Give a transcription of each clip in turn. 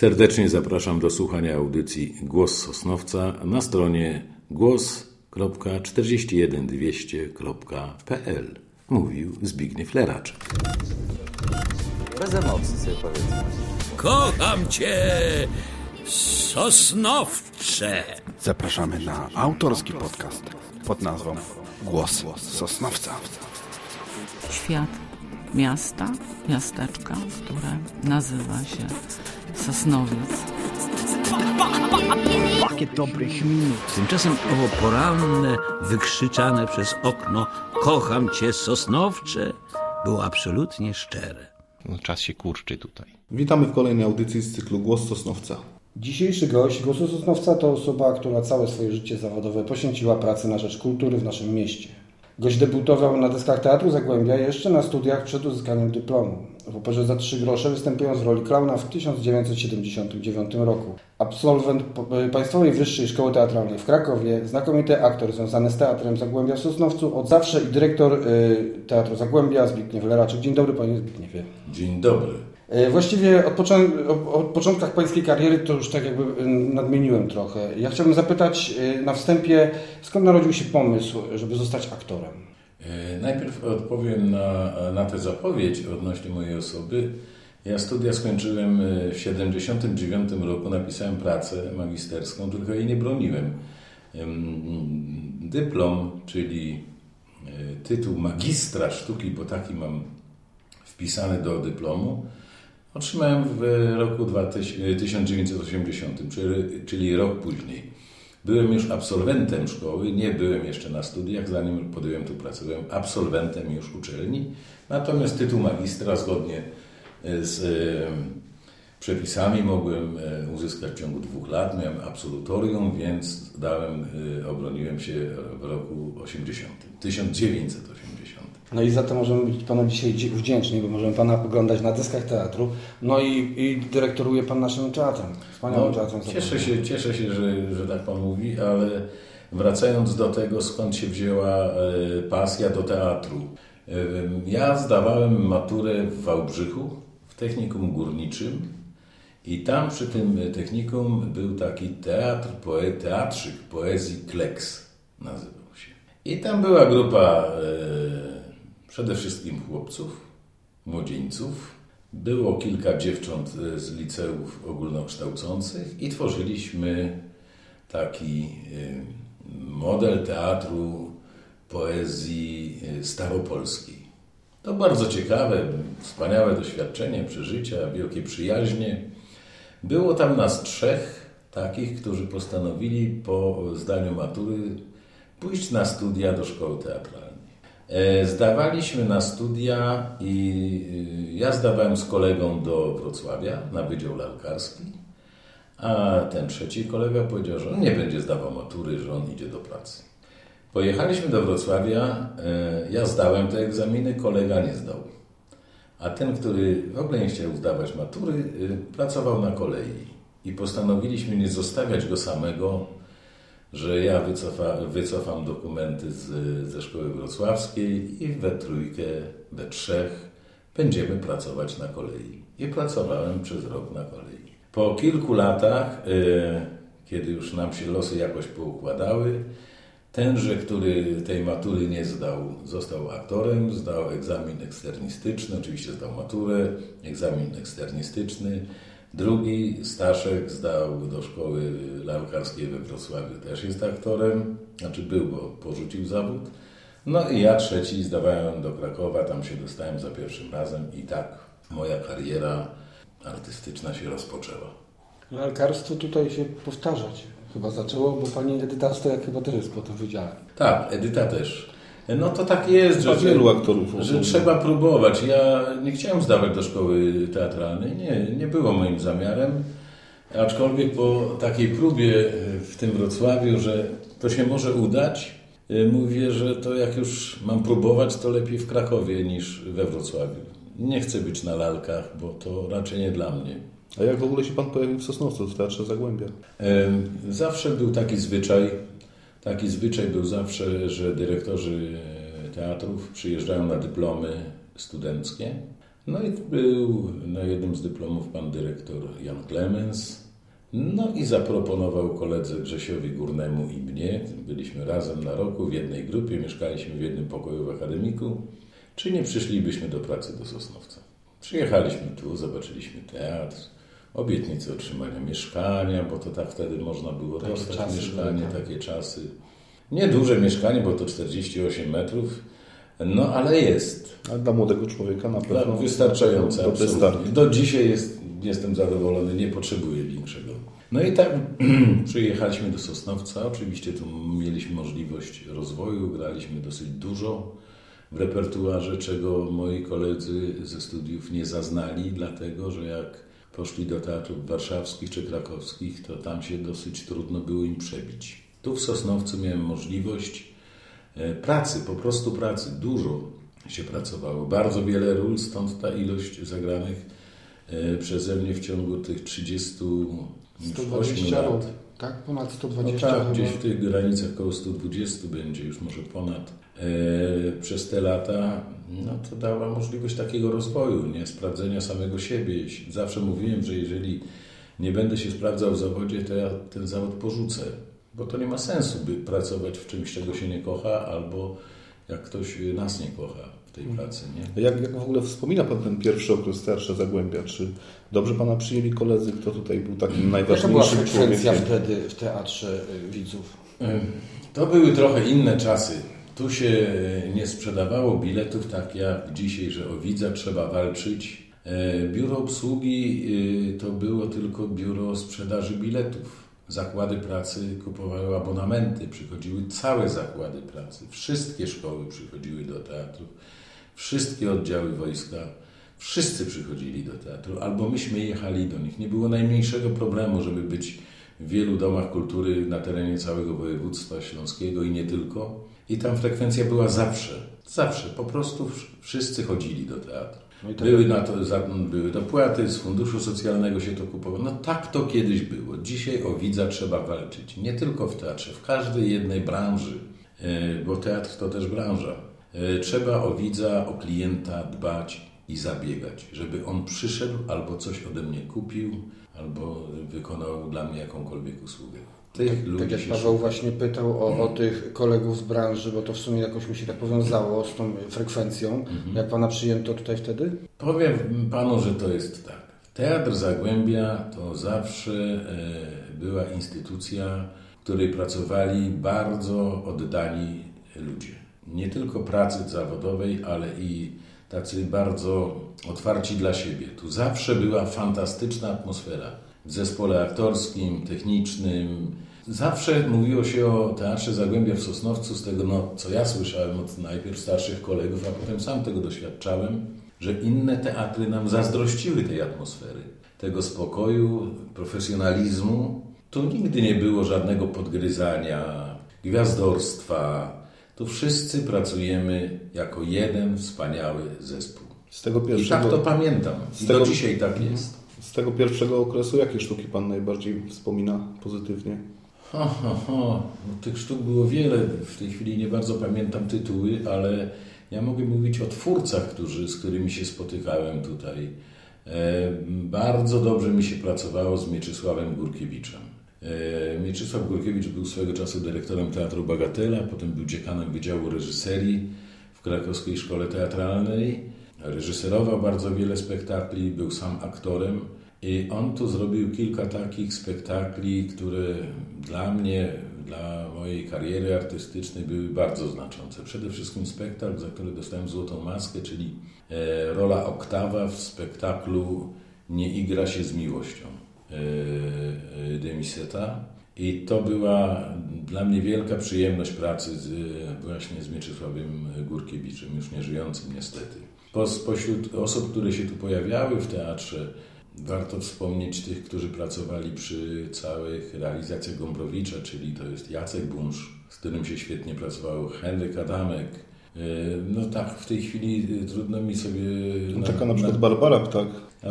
Serdecznie zapraszam do słuchania audycji Głos Sosnowca na stronie głos.41200.pl. Mówił Zbigniew Leraczek. Bez emocji sobie powiedzmy. Kocham cię, Sosnowcze. Zapraszamy na autorski podcast pod nazwą Głos Sosnowca. Świat miasta, miasteczka, które nazywa się Sosnowiec. Pakiet dobrych minut. Tymczasem owo poranne, wykrzyczane przez okno Kocham cię, Sosnowcze było absolutnie szczere. No, czas się kurczy tutaj. Witamy w kolejnej audycji z cyklu Głos Sosnowca. Dzisiejszy gość Głosu Sosnowca to osoba, która całe swoje życie zawodowe poświęciła pracy na rzecz kultury w naszym mieście. Gość debiutował na deskach Teatru Zagłębia jeszcze na studiach przed uzyskaniem dyplomu. W operze za trzy grosze występując w roli klauna w 1979 roku. Absolwent Państwowej Wyższej Szkoły Teatralnej w Krakowie, znakomity aktor związany z Teatrem Zagłębia w Sosnowcu, od zawsze i dyrektor y, Teatru Zagłębia Zbigniew Leraczek. Dzień dobry Panie Zbigniewie. Dzień dobry. E, Właściwie od, począ- o- od początkach Pańskiej kariery to już tak jakby nadmieniłem trochę. Ja chciałbym zapytać y, na wstępie, skąd narodził się pomysł, żeby zostać aktorem? E, Najpierw odpowiem na, na tę zapowiedź odnośnie mojej osoby. Ja studia skończyłem e, w 79 roku, napisałem pracę magisterską, tylko jej nie broniłem. Em, Dyplom, czyli e, tytuł magistra sztuki, bo taki mam wpisany do dyplomu, otrzymałem w roku 2000 1980, czyli- czyli rok później. Byłem już absolwentem szkoły, nie byłem jeszcze na studiach, zanim podjąłem tu pracę. Byłem absolwentem już uczelni, natomiast tytuł magistra zgodnie z e, przepisami mogłem uzyskać w ciągu dwóch lat. Miałem absolutorium, więc dałem, obroniłem się w roku 80, 1980. No i za to możemy być Panu dzisiaj wdzięczni, bo możemy Pana oglądać na deskach teatru. No i, i dyrektoruje Pan naszym teatrem. Wspaniałym teatrem. No, cieszę się, cieszę się że, że tak Pan mówi, ale wracając do tego, skąd się wzięła e, pasja do teatru. E, Ja zdawałem maturę w Wałbrzychu, w technikum górniczym i tam przy tym technikum był taki teatr, poe, teatrzyk poezji Kleks nazywał się. I tam była grupa e, przede wszystkim chłopców, młodzieńców. Było kilka dziewcząt z liceów ogólnokształcących i tworzyliśmy taki e, model teatru poezji e, staropolskiej. To bardzo ciekawe, wspaniałe doświadczenie, przeżycia, wielkie przyjaźnie. Było tam nas trzech takich, którzy postanowili po zdaniu matury pójść na studia do szkoły teatralnej. E, Zdawaliśmy na studia i y, ja zdawałem z kolegą do Wrocławia na Wydział Lalkarski, a ten trzeci kolega powiedział, że on nie będzie zdawał matury, że on idzie do pracy. Pojechaliśmy do Wrocławia, e, ja zdałem te egzaminy, kolega nie zdał. A ten, który w ogóle nie chciał zdawać matury, y, pracował na kolei. I postanowiliśmy nie zostawiać go samego, że ja wycofa, wycofam dokumenty z, ze szkoły wrocławskiej i we trójkę, we trzech będziemy pracować na kolei. I pracowałem przez rok na kolei. Po kilku latach, y, kiedy już nam się losy jakoś poukładały, Tenże, który tej matury nie zdał, został aktorem, zdał egzamin eksternistyczny, oczywiście zdał maturę, egzamin eksternistyczny. Drugi, Staszek, zdał do szkoły lalkarskiej we Wrocławiu, też jest aktorem, znaczy był, bo porzucił zawód. No i ja trzeci zdawałem do Krakowa, tam się dostałem za pierwszym razem i tak moja kariera artystyczna się rozpoczęła. Lalkarstwo tutaj się powtarzać chyba zaczęło, bo Pani Edyta Stojak chyba też jest po tym wydziale. Tak, Edyta też. No to tak jest, że, wielu aktorów że trzeba próbować. Ja nie chciałem zdawać do szkoły teatralnej, nie, nie było moim zamiarem. Aczkolwiek po takiej próbie w tym Wrocławiu, że to się może udać, mówię, że to jak już mam próbować, to lepiej w Krakowie niż we Wrocławiu. Nie chcę być na lalkach, bo to raczej nie dla mnie. A jak w ogóle się Pan pojawił w Sosnowcu, w Teatrze Zagłębia? Zawsze był taki zwyczaj, taki zwyczaj był zawsze, że dyrektorzy e, teatrów przyjeżdżają na dyplomy studenckie. No i był na jednym z dyplomów pan dyrektor Jan Clemens. No i zaproponował koledze Grzesiowi Górnemu i mnie, byliśmy razem na roku w jednej grupie, mieszkaliśmy w jednym pokoju w akademiku, czy nie przyszlibyśmy do pracy do Sosnowca. Przyjechaliśmy tu, zobaczyliśmy teatr, obietnicę otrzymania mieszkania, bo to tak wtedy można było Takie dostać czasy mieszkanie, tak. takie czasy. Nieduże mieszkanie, bo to 48 metrów, no ale jest. A dla młodego człowieka na pewno Tak, wystarczające. absolutnie. Do dzisiaj jest, jestem zadowolony, nie potrzebuję większego. No i tak przyjechaliśmy do Sosnowca. Oczywiście tu mieliśmy możliwość rozwoju, graliśmy dosyć dużo w repertuarze, czego moi koledzy ze studiów nie zaznali, dlatego że jak poszli do teatrów warszawskich czy krakowskich, to tam się dosyć trudno było im przebić. Tu w Sosnowcu miałem możliwość e, pracy, po prostu pracy, dużo się pracowało, bardzo wiele ról, stąd ta ilość zagranych e, przeze mnie w ciągu tych 38 120 lat. Tak? Ponad No 120 tak, chyba. gdzieś w tych granicach około 120 będzie, już może ponad. E, przez te lata no to dała możliwość takiego rozwoju, nie sprawdzenia samego siebie. Zawsze mówiłem, że jeżeli nie będę się sprawdzał w zawodzie, to ja ten zawód porzucę, bo to nie ma sensu, by pracować w czymś, czego się nie kocha, albo jak ktoś nas nie kocha w tej pracy. Nie? Jak, jak w ogóle wspomina Pan ten pierwszy okres Teatrze Zagłębia? Czy dobrze Pana przyjęli koledzy? Kto tutaj był takim Jaka była najważniejszym człowiekiem? wtedy w teatrze y, widzów? To były trochę inne czasy. Tu się nie sprzedawało biletów tak jak dzisiaj, że o widza trzeba walczyć. E, Biuro obsługi y, to było tylko biuro sprzedaży biletów. Zakłady pracy kupowały abonamenty, przychodziły całe zakłady pracy. Wszystkie szkoły przychodziły do teatru, wszystkie oddziały wojska, wszyscy przychodzili do teatru, albo myśmy jechali do nich. Nie było najmniejszego problemu, żeby być w wielu domach kultury na terenie całego województwa śląskiego i nie tylko. I tam frekwencja była zawsze, zawsze, po prostu wsz- wszyscy chodzili do teatru. No tak- Były na to za- były dopłaty, z funduszu socjalnego się to kupowało. No tak to kiedyś było. Dzisiaj o widza trzeba walczyć. Nie tylko w teatrze, w każdej jednej branży, e, bo teatr to też branża. E, Trzeba o widza, o klienta dbać i zabiegać, żeby on przyszedł albo coś ode mnie kupił, albo wykonał dla mnie jakąkolwiek usługę. Tych ludzi Tak jak Paweł właśnie pytał o, o tych kolegów z branży, bo to w sumie jakoś mi się tak powiązało z tą frekwencją. Mhm. Jak Pana przyjęto tutaj wtedy? Powiem panu, że to jest tak. Teatr Zagłębia to zawsze e, była instytucja, w której pracowali bardzo oddani ludzie. Nie tylko pracy zawodowej, ale i tacy bardzo otwarci dla siebie. Tu zawsze była fantastyczna atmosfera w zespole aktorskim, technicznym. Zawsze mówiło się o Teatrze Zagłębia w Sosnowcu, z tego, no, co ja słyszałem od najpierw starszych kolegów, a potem sam tego doświadczałem, że inne teatry nam zazdrościły tej atmosfery, tego spokoju, profesjonalizmu. Tu nigdy nie było żadnego podgryzania, gwiazdorstwa. Tu wszyscy pracujemy jako jeden wspaniały zespół. Z tego I pierwszego, tak to pamiętam. I tego- do dzisiaj tak jest. Z tego pierwszego okresu jakie sztuki Pan najbardziej wspomina pozytywnie? Ho, ho, ho. No, tych sztuk było wiele. W tej chwili nie bardzo pamiętam tytuły, ale ja mogę mówić o twórcach, którzy, z którymi się spotykałem tutaj. E, bardzo dobrze mi się pracowało z Mieczysławem Górkiewiczem. E, Mieczysław Górkiewicz był swego czasu dyrektorem Teatru Bagatela, potem był dziekanem Wydziału Reżyserii w Krakowskiej Szkole Teatralnej. Reżyserował bardzo wiele spektakli, był sam aktorem. I on tu zrobił kilka takich spektakli, które dla mnie, dla mojej kariery artystycznej były bardzo znaczące. Przede wszystkim spektakl, za który dostałem złotą maskę, czyli e, rola Oktawa w spektaklu Nie igra się z miłością e, e, Demiseta. I to była dla mnie wielka przyjemność pracy z, właśnie z Mieczysławem Górkiewiczem, już nieżyjącym niestety. Po, spośród osób, które się tu pojawiały w teatrze, warto wspomnieć tych, którzy pracowali przy całych realizacjach Gombrowicza, czyli to jest Jacek Bunsz, z którym się świetnie pracowało, Henryk Adamek. Yy, No tak, w tej chwili yy, trudno mi sobie... No, taka na przykład Barbara Ptak.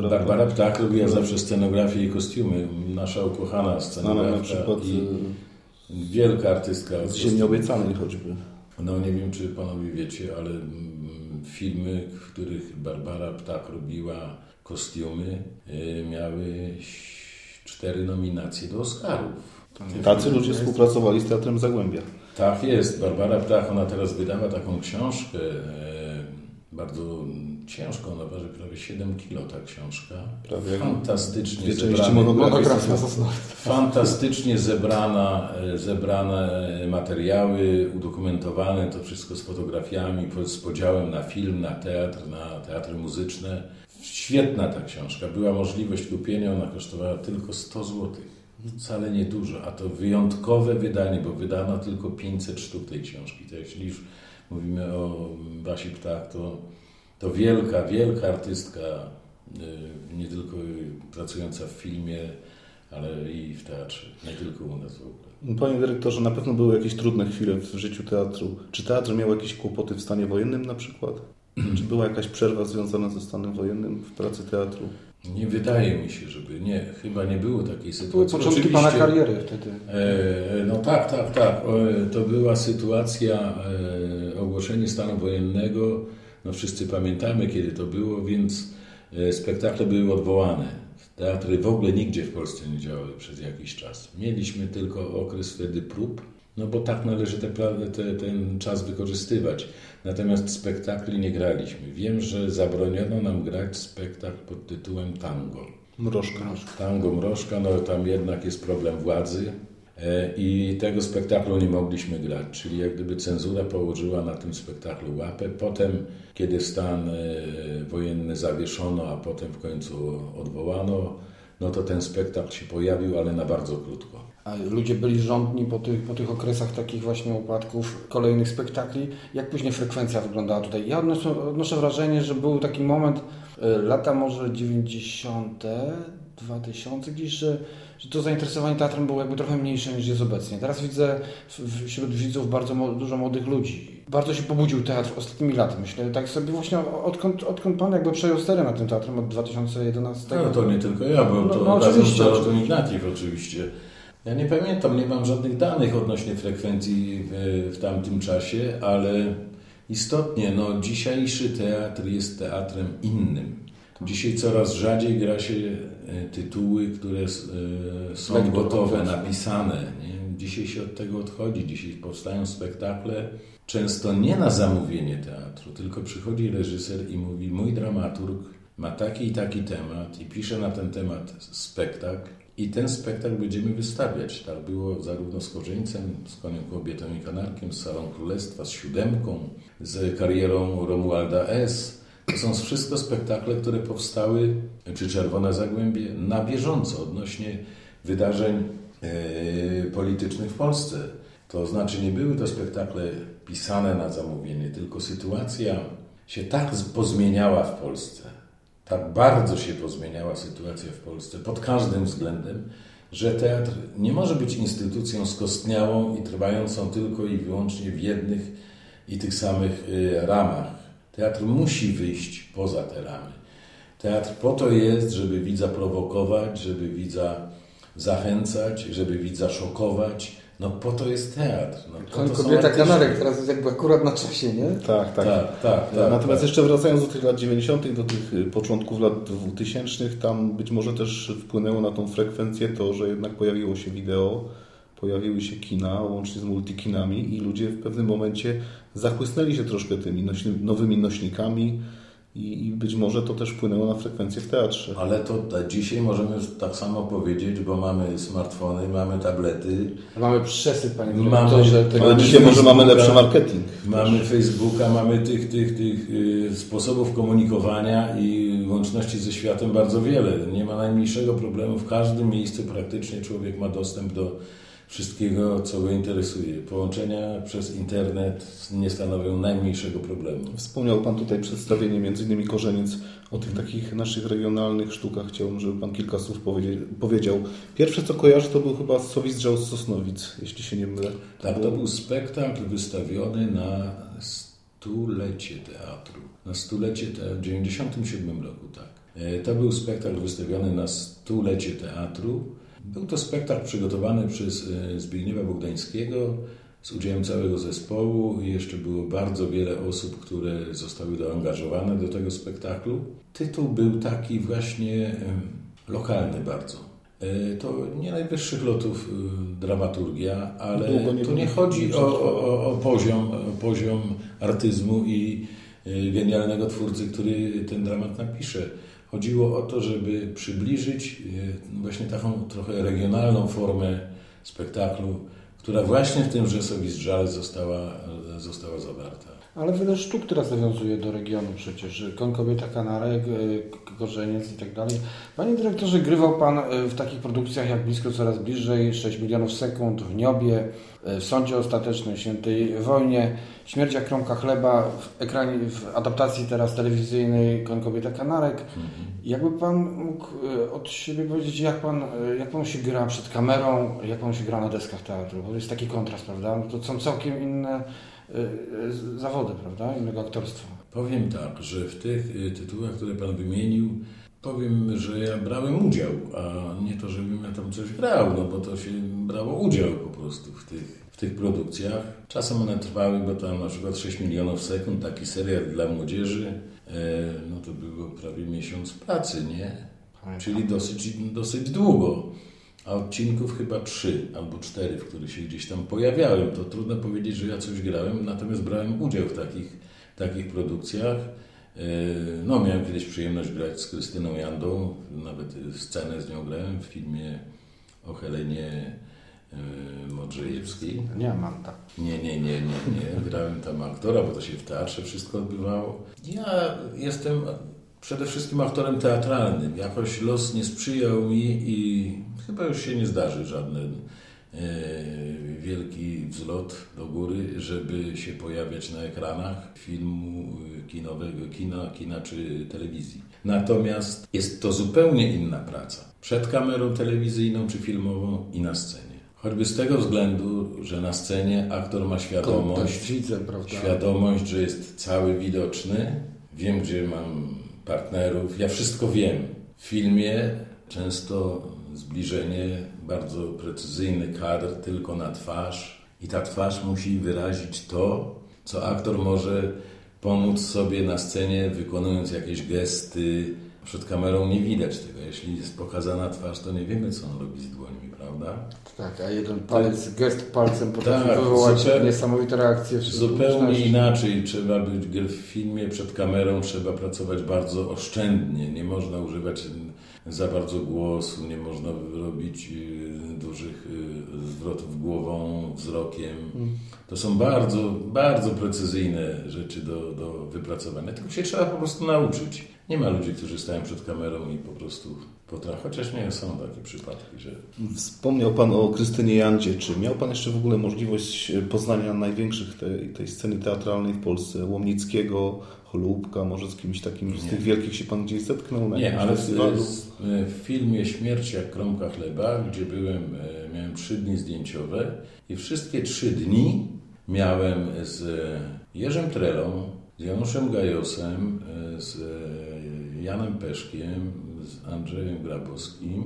Barbara Ptak robiła zawsze scenografię i kostiumy. Nasza ukochana Znana na scenografka przykład i wielka artystka. z. Ziemi Obiecanej choćby. No nie wiem, czy panowie wiecie, ale mm, filmy, w których Barbara Ptak robiła kostiumy, y, miały cztery nominacje do Oscarów. Tacy ludzie współpracowali z Teatrem Zagłębia. Tak jest. Barbara Ptach, ona teraz wydała taką książkę, e, bardzo ciężką, ona waży prawie 7 kilo ta książka. Prawie Fantastycznie monografii. Fantastycznie zebrana, zebrane materiały, udokumentowane, to wszystko z fotografiami, z podziałem na film, na teatr, na teatry muzyczne. Świetna ta książka. Była możliwość kupienia, ona kosztowała tylko 100 zł. Wcale nie dużo, a to wyjątkowe wydanie, bo wydano tylko 500 sztuk tej książki. To jeśli już mówimy o Basi Ptak, to, to wielka, wielka artystka, y, nie tylko pracująca w filmie, ale i w teatrze, nie tylko u nas w ogóle. Panie dyrektorze, na pewno były jakieś trudne chwile w życiu teatru. Czy teatr miał jakieś kłopoty w stanie wojennym na przykład? Czy była jakaś przerwa związana ze stanem wojennym w pracy teatru? Nie wydaje mi się, żeby nie, chyba nie było takiej Były sytuacji. początki Oczywiście- pana kariery wtedy. E, No tak, tak, tak. O, To była sytuacja, e, ogłoszenie stanu wojennego. No wszyscy pamiętamy, kiedy to było, więc e, spektakle były odwołane. Teatry w ogóle nigdzie w Polsce nie działały przez jakiś czas. Mieliśmy tylko okres wtedy prób, no bo tak należy te, te, ten czas wykorzystywać. Natomiast spektakli nie graliśmy. Wiem, że zabroniono nam grać spektakl pod tytułem Tango. Mrożka. Tango Mrożka, no tam jednak jest problem władzy e, i tego spektaklu nie mogliśmy grać, czyli jak gdyby cenzura położyła na tym spektaklu łapę. Potem, kiedy stan e, wojenny zawieszono, a potem w końcu odwołano, no to ten spektakl się pojawił, ale na bardzo krótko. Ludzie byli rządni po tych, po tych okresach takich właśnie upadków kolejnych spektakli. Jak później frekwencja wyglądała tutaj? Ja odnoszę, odnoszę wrażenie, że był taki moment, y, lata może 90., 2000 gdzieś, że, że to zainteresowanie teatrem było jakby trochę mniejsze niż jest obecnie. Teraz widzę wśród widzów bardzo dużo młodych ludzi. Bardzo się pobudził teatr ostatnimi laty, myślę. Tak sobie właśnie odkąd, odkąd pan jakby przejął sterę nad tym teatrem od 2011. No to nie tylko ja, bo No, to no razem oczywiście, z Dorotą oczywiście. Ignatiew oczywiście. Ja nie pamiętam, nie mam żadnych danych odnośnie frekwencji w, w tamtym czasie, ale istotnie, no, dzisiejszy teatr jest teatrem innym. Dzisiaj coraz rzadziej gra się e, tytuły, które e, są gotowe, napisane. Nie? Dzisiaj się od tego odchodzi. Dzisiaj powstają spektakle często nie na zamówienie teatru, tylko przychodzi reżyser i mówi: Mój dramaturg ma taki i taki temat i pisze na ten temat spektakl. I ten spektakl będziemy wystawiać. Tak było zarówno z Korzyńcem, z Koniem Kobietą i Kanarkiem, z Salą Królestwa, z Siódemką, z karierą Romualda S. To są wszystko spektakle, które powstały, czy Czerwone Zagłębie, na bieżąco odnośnie wydarzeń e, politycznych w Polsce. To znaczy nie były to spektakle pisane na zamówienie, tylko sytuacja się tak pozmieniała w Polsce, tak bardzo się pozmieniała sytuacja w Polsce pod każdym względem, że teatr nie może być instytucją skostniałą i trwającą tylko i wyłącznie w jednych i tych samych y, ramach. Teatr musi wyjść poza te ramy. Teatr po to jest, żeby widza prowokować, żeby widza zachęcać, żeby widza szokować. No po to jest teatr. No, po to są kobieta artyści. kanarek teraz jest jakby akurat na czasie, nie? Tak, tak. Tak, tak, tak. Natomiast tak. jeszcze wracając do tych lat 90., do tych y, początków lat 2000, tam być może też wpłynęło na tą frekwencję to, że jednak pojawiło się wideo, pojawiły się kina, łącznie z multikinami i ludzie w pewnym momencie zachłysnęli się troszkę tymi nośny, nowymi nośnikami i, i być może to też wpłynęło na frekwencję w teatrze. Ale to ta- dzisiaj możemy już tak samo powiedzieć, bo mamy smartfony, mamy tablety, Mamy przesyp, panie Mamy- Ale dzisiaj może mamy lepszy marketing. mamy Facebooka, mamy tych, tych, tych y, sposobów komunikowania i łączności ze światem bardzo wiele. Nie ma najmniejszego problemu. W każdym miejscu praktycznie człowiek ma dostęp do wszystkiego, co go interesuje. Połączenia przez internet nie stanowią najmniejszego problemu. Wspomniał Pan tutaj przedstawienie innymi Korzeniec o tych takich naszych regionalnych sztukach. Chciałbym, żeby Pan kilka słów powiedział. Pierwsze co kojarzę to był chyba Sowizdrzał z Sosnowic, jeśli się nie mylę. Tak, to był spektakl wystawiony na stulecie teatru. Na stulecie teatru, w 97 roku, tak. E, To był spektakl wystawiony na stulecie teatru. Był to spektakl przygotowany przez e, Zbigniewa Bogdańskiego z udziałem całego zespołu i jeszcze było bardzo wiele osób, które zostały doangażowane do tego spektaklu. Tytuł był taki właśnie em, lokalny bardzo. E, To nie najwyższych lotów e, dramaturgia, ale nie tu nie chodzi o, o, o, poziom, o poziom artyzmu i e, genialnego twórcy, który ten dramat napisze. Chodziło o to, żeby przybliżyć e, właśnie taką trochę regionalną formę spektaklu, która właśnie w tym Rzesowi Żal została, została zawarta. Ale wiele sztuk teraz nawiązuje do regionu przecież. Koń, kobieta, kanarek, k- korzeniec i tak dalej. Panie dyrektorze, grywał Pan y, w takich produkcjach jak Blisko Coraz Bliżej, 6 milionów sekund, w Niobie, y, w Sądzie Ostatecznym, Świętej Wojnie, Śmierciach Kromka Chleba, w, ekranie, w adaptacji teraz telewizyjnej Koń, kobieta, kanarek. Jakby Pan mógł od siebie powiedzieć, jak Pan, jak pan się gra przed kamerą, jak Pan się gra na deskach teatru? Bo jest taki kontrast, prawda? No to są całkiem inne zawody, prawda? Innego aktorstwa. Powiem tak, że w tych y, tytułach, które Pan wymienił, powiem, że ja brałem udział, a nie to, żebym ja tam coś grał, no bo to się brało udział po prostu w tych, w tych produkcjach. Czasem one trwały, bo tam na przykład 6 milionów sekund, taki serial dla młodzieży, e, no to było prawie miesiąc pracy, nie? Czyli dosyć, dosyć długo. A odcinków chyba trzy albo cztery, w których się gdzieś tam pojawiałem. To trudno powiedzieć, że ja coś grałem, natomiast brałem udział w takich, takich produkcjach. E, No, miałem kiedyś przyjemność grać z Krystyną Jandą, nawet scenę z nią grałem w filmie o Helenie e, Modrzejewskiej. Nie, Manta. Nie, nie, nie, nie, nie. Grałem tam aktora, bo to się w teatrze wszystko odbywało. Ja jestem przede wszystkim aktorem teatralnym. Jakoś los nie sprzyjał mi i chyba już się nie zdarzy żaden e, wielki wzlot do góry, żeby się pojawiać na ekranach filmu e, kinowego, kina, kina czy telewizji. Natomiast jest to zupełnie inna praca. Przed kamerą telewizyjną czy filmową i na scenie. Choćby z tego względu, że na scenie aktor ma świadomość, widzę, świadomość, że jest cały widoczny. Wiem, gdzie mam partnerów. Ja wszystko wiem. W filmie często zbliżenie, bardzo precyzyjny kadr tylko na twarz i ta twarz musi wyrazić to, co aktor może pomóc sobie na scenie, wykonując jakieś gesty. Przed kamerą nie widać tego. Jeśli jest pokazana twarz, to nie wiemy, co on robi z dłońmi, prawda? Tak, a jeden palec, gest palcem potrafi Tak, wywołać zupełnie- niesamowite reakcje Zupełnie inaczej trzeba być w filmie przed kamerą, trzeba pracować bardzo oszczędnie. Nie można używać za bardzo głosu, nie można robić y, dużych y, zwrotów głową, wzrokiem. To są bardzo, bardzo precyzyjne rzeczy do, do wypracowania. Tylko się trzeba po prostu nauczyć. Nie ma ludzi, którzy stają przed kamerą i po prostu potrafią, chociaż nie są takie przypadki, że Wspomniał Pan o Krystynie Jandzie. Czy miał Pan jeszcze w ogóle możliwość poznania największych tej, tej sceny teatralnej w Polsce? Łomnickiego, Holubka, może z kimś takim z tych wielkich się Pan gdzieś zetknął? Na Nie, ale w, festiwalu? w filmie Śmierć jak kromka chleba, gdzie byłem, e, miałem trzy dni zdjęciowe i wszystkie trzy dni miałem z Jerzym Trelą, z Januszem Gajosem, e, z e, Janem Peszkiem, z Andrzejem Grabowskim.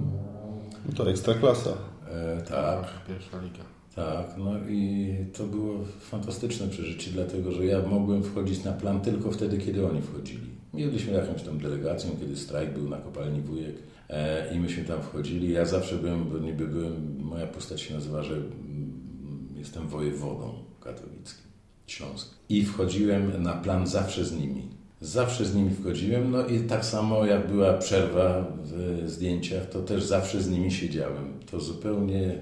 No to ekstra klasa. E, tak, Pierwsza liga. Tak, no i to było fantastyczne przeżycie, dlatego że ja mogłem wchodzić na plan tylko wtedy, kiedy oni wchodzili. Mieliśmy jakąś tam delegację, kiedy strajk był na kopalni Wujek e, i myśmy tam wchodzili. Ja zawsze byłem, bo niby byłem, moja postać się nazywa, że mm, jestem wojewodą katowickim, śląskim. I wchodziłem na plan zawsze z nimi. Zawsze z nimi wchodziłem, no i tak samo jak była przerwa w zdjęciach, to też zawsze z nimi siedziałem. To zupełnie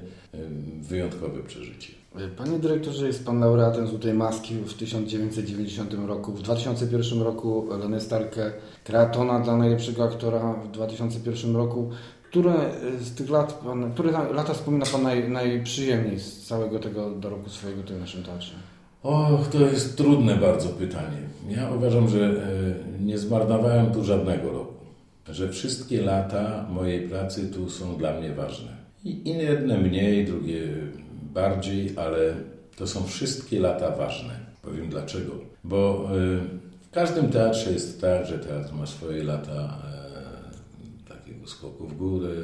wyjątkowe przeżycie. Panie dyrektorze, jest Pan laureatem Złotej Maski w 1990 roku. W 2001 roku Lenę Starkę, Kreatona dla najlepszego aktora w 2001 roku. Które z tych lat, pan, które lata wspomina Pan naj, najprzyjemniej z całego tego dorobku swojego tutaj w naszym teatrze? Och, to jest trudne bardzo pytanie. Ja uważam, że e, nie zmarnowałem tu żadnego roku. Że wszystkie lata mojej pracy tu są dla mnie ważne. I i jedne mniej, drugie bardziej, ale to są wszystkie lata ważne. Powiem dlaczego. Bo e, w każdym teatrze jest tak, że teatr ma swoje lata e, takie takiego skoku w górę,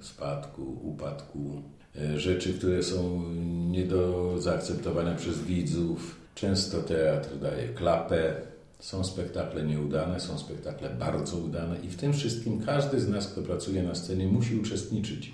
spadku, upadku, e, rzeczy, które są nie do zaakceptowania przez widzów. Często teatr daje klapę. Są spektakle nieudane, są spektakle bardzo udane i w tym wszystkim każdy z nas, kto pracuje na scenie, musi uczestniczyć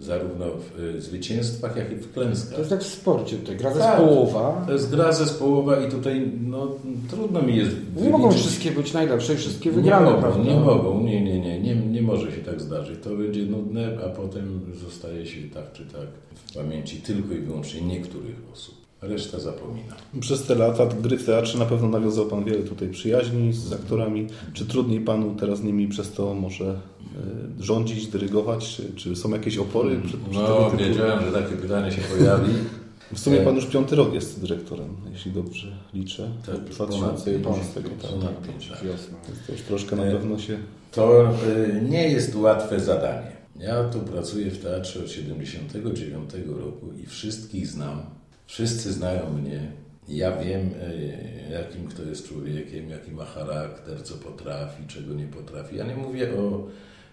zarówno w e, zwycięstwach, jak i w klęskach. To jest tak w sporcie, tutaj gra Tak. zespołowa. To jest gra zespołowa i tutaj no, trudno mi jest Nie mogą wyliczyć- wszystkie być najlepsze i wszystkie nie wygrane, mogą, prawda? nie mogą, nie, nie, nie, nie, nie może się tak zdarzyć. To będzie nudne, a potem zostaje się tak czy tak w pamięci tylko i wyłącznie niektórych osób. Reszta zapomina. Przez te lata gry w teatrze na pewno nawiązał Pan wiele tutaj przyjaźni z aktorami. Czy trudniej Panu teraz nimi przez to może e, rządzić, dyrygować? Czy, są jakieś opory? Przed, przed No, wiedziałem, że takie pytanie się pojawi. W sumie Pan już piąty rok jest dyrektorem, jeśli dobrze liczę. Tak, Od już 2011. ponad- tak, tak. lat. Jasne. To już troszkę na E, pewno się... To nie jest łatwe zadanie. Ja tu pracuję w teatrze od 79 roku i wszystkich znam. Wszyscy znają mnie. Ja wiem, y, jakim kto jest człowiekiem, jaki ma charakter, co potrafi, czego nie potrafi. Ja nie mówię o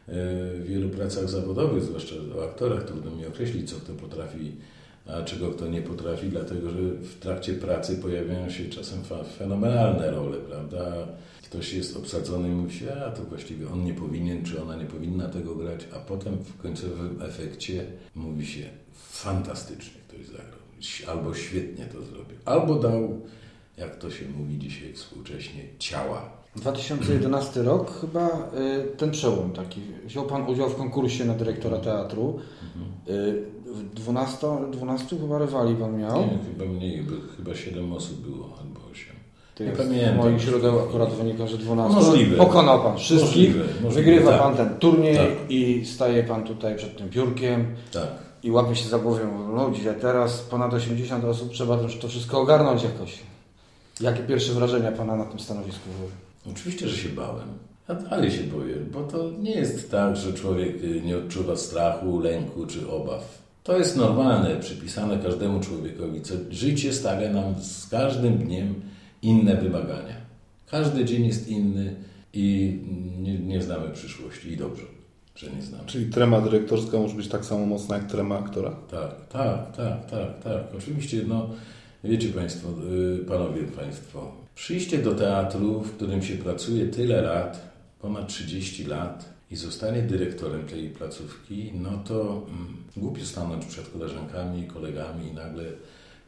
y, wielu pracach zawodowych, zwłaszcza o aktorach. Trudno mi określić, co kto potrafi, a czego kto nie potrafi, dlatego że w trakcie pracy pojawiają się czasem fenomenalne role, prawda? Ktoś jest obsadzony i mówi się, a to właściwie on nie powinien, czy ona nie powinna tego grać, a potem w końcowym efekcie mówi się, fantastycznie ktoś zagrał, albo świetnie to zrobił, albo dał, jak to się mówi dzisiaj współcześnie, ciała. 2011 rok chyba y, ten przełom taki. Wziął Pan udział w konkursie na dyrektora teatru. Y, w 12, 12 chyba rywali Pan miał. Nie, chyba mniej, chyba 7 osób było, albo 8. To Nie pamiętam. Moich źródeł akurat wynika, że 12. Możliwe. Pokonał Pan wszystkich. Możliwe, możliwe, Wygrywa tak. Pan ten turniej Tak. i staje Pan tutaj przed tym biurkiem Tak. I łapie się za głowę. Ludzie, teraz ponad 80 osób, trzeba to, wszystko ogarnąć jakoś. Jakie pierwsze wrażenia Pana na tym stanowisku były? Oczywiście, że się bałem. Ja dalej się boję, bo to nie jest tak, że człowiek y, nie odczuwa strachu, lęku czy obaw. To jest normalne, przypisane każdemu człowiekowi, co życie stawia nam z każdym dniem inne wymagania. Każdy dzień jest inny i nie, nie znamy przyszłości i dobrze, że nie znamy. Czyli trema dyrektorska może być tak samo mocna jak trema aktora? Tak, tak, tak, tak, tak. Oczywiście, no, wiecie Państwo, y, Panowie Państwo, przyjście do teatru, w którym się pracuje tyle lat, ponad 30 lat i zostanie dyrektorem tej placówki, no to mm, głupio stanąć przed koleżankami i kolegami i nagle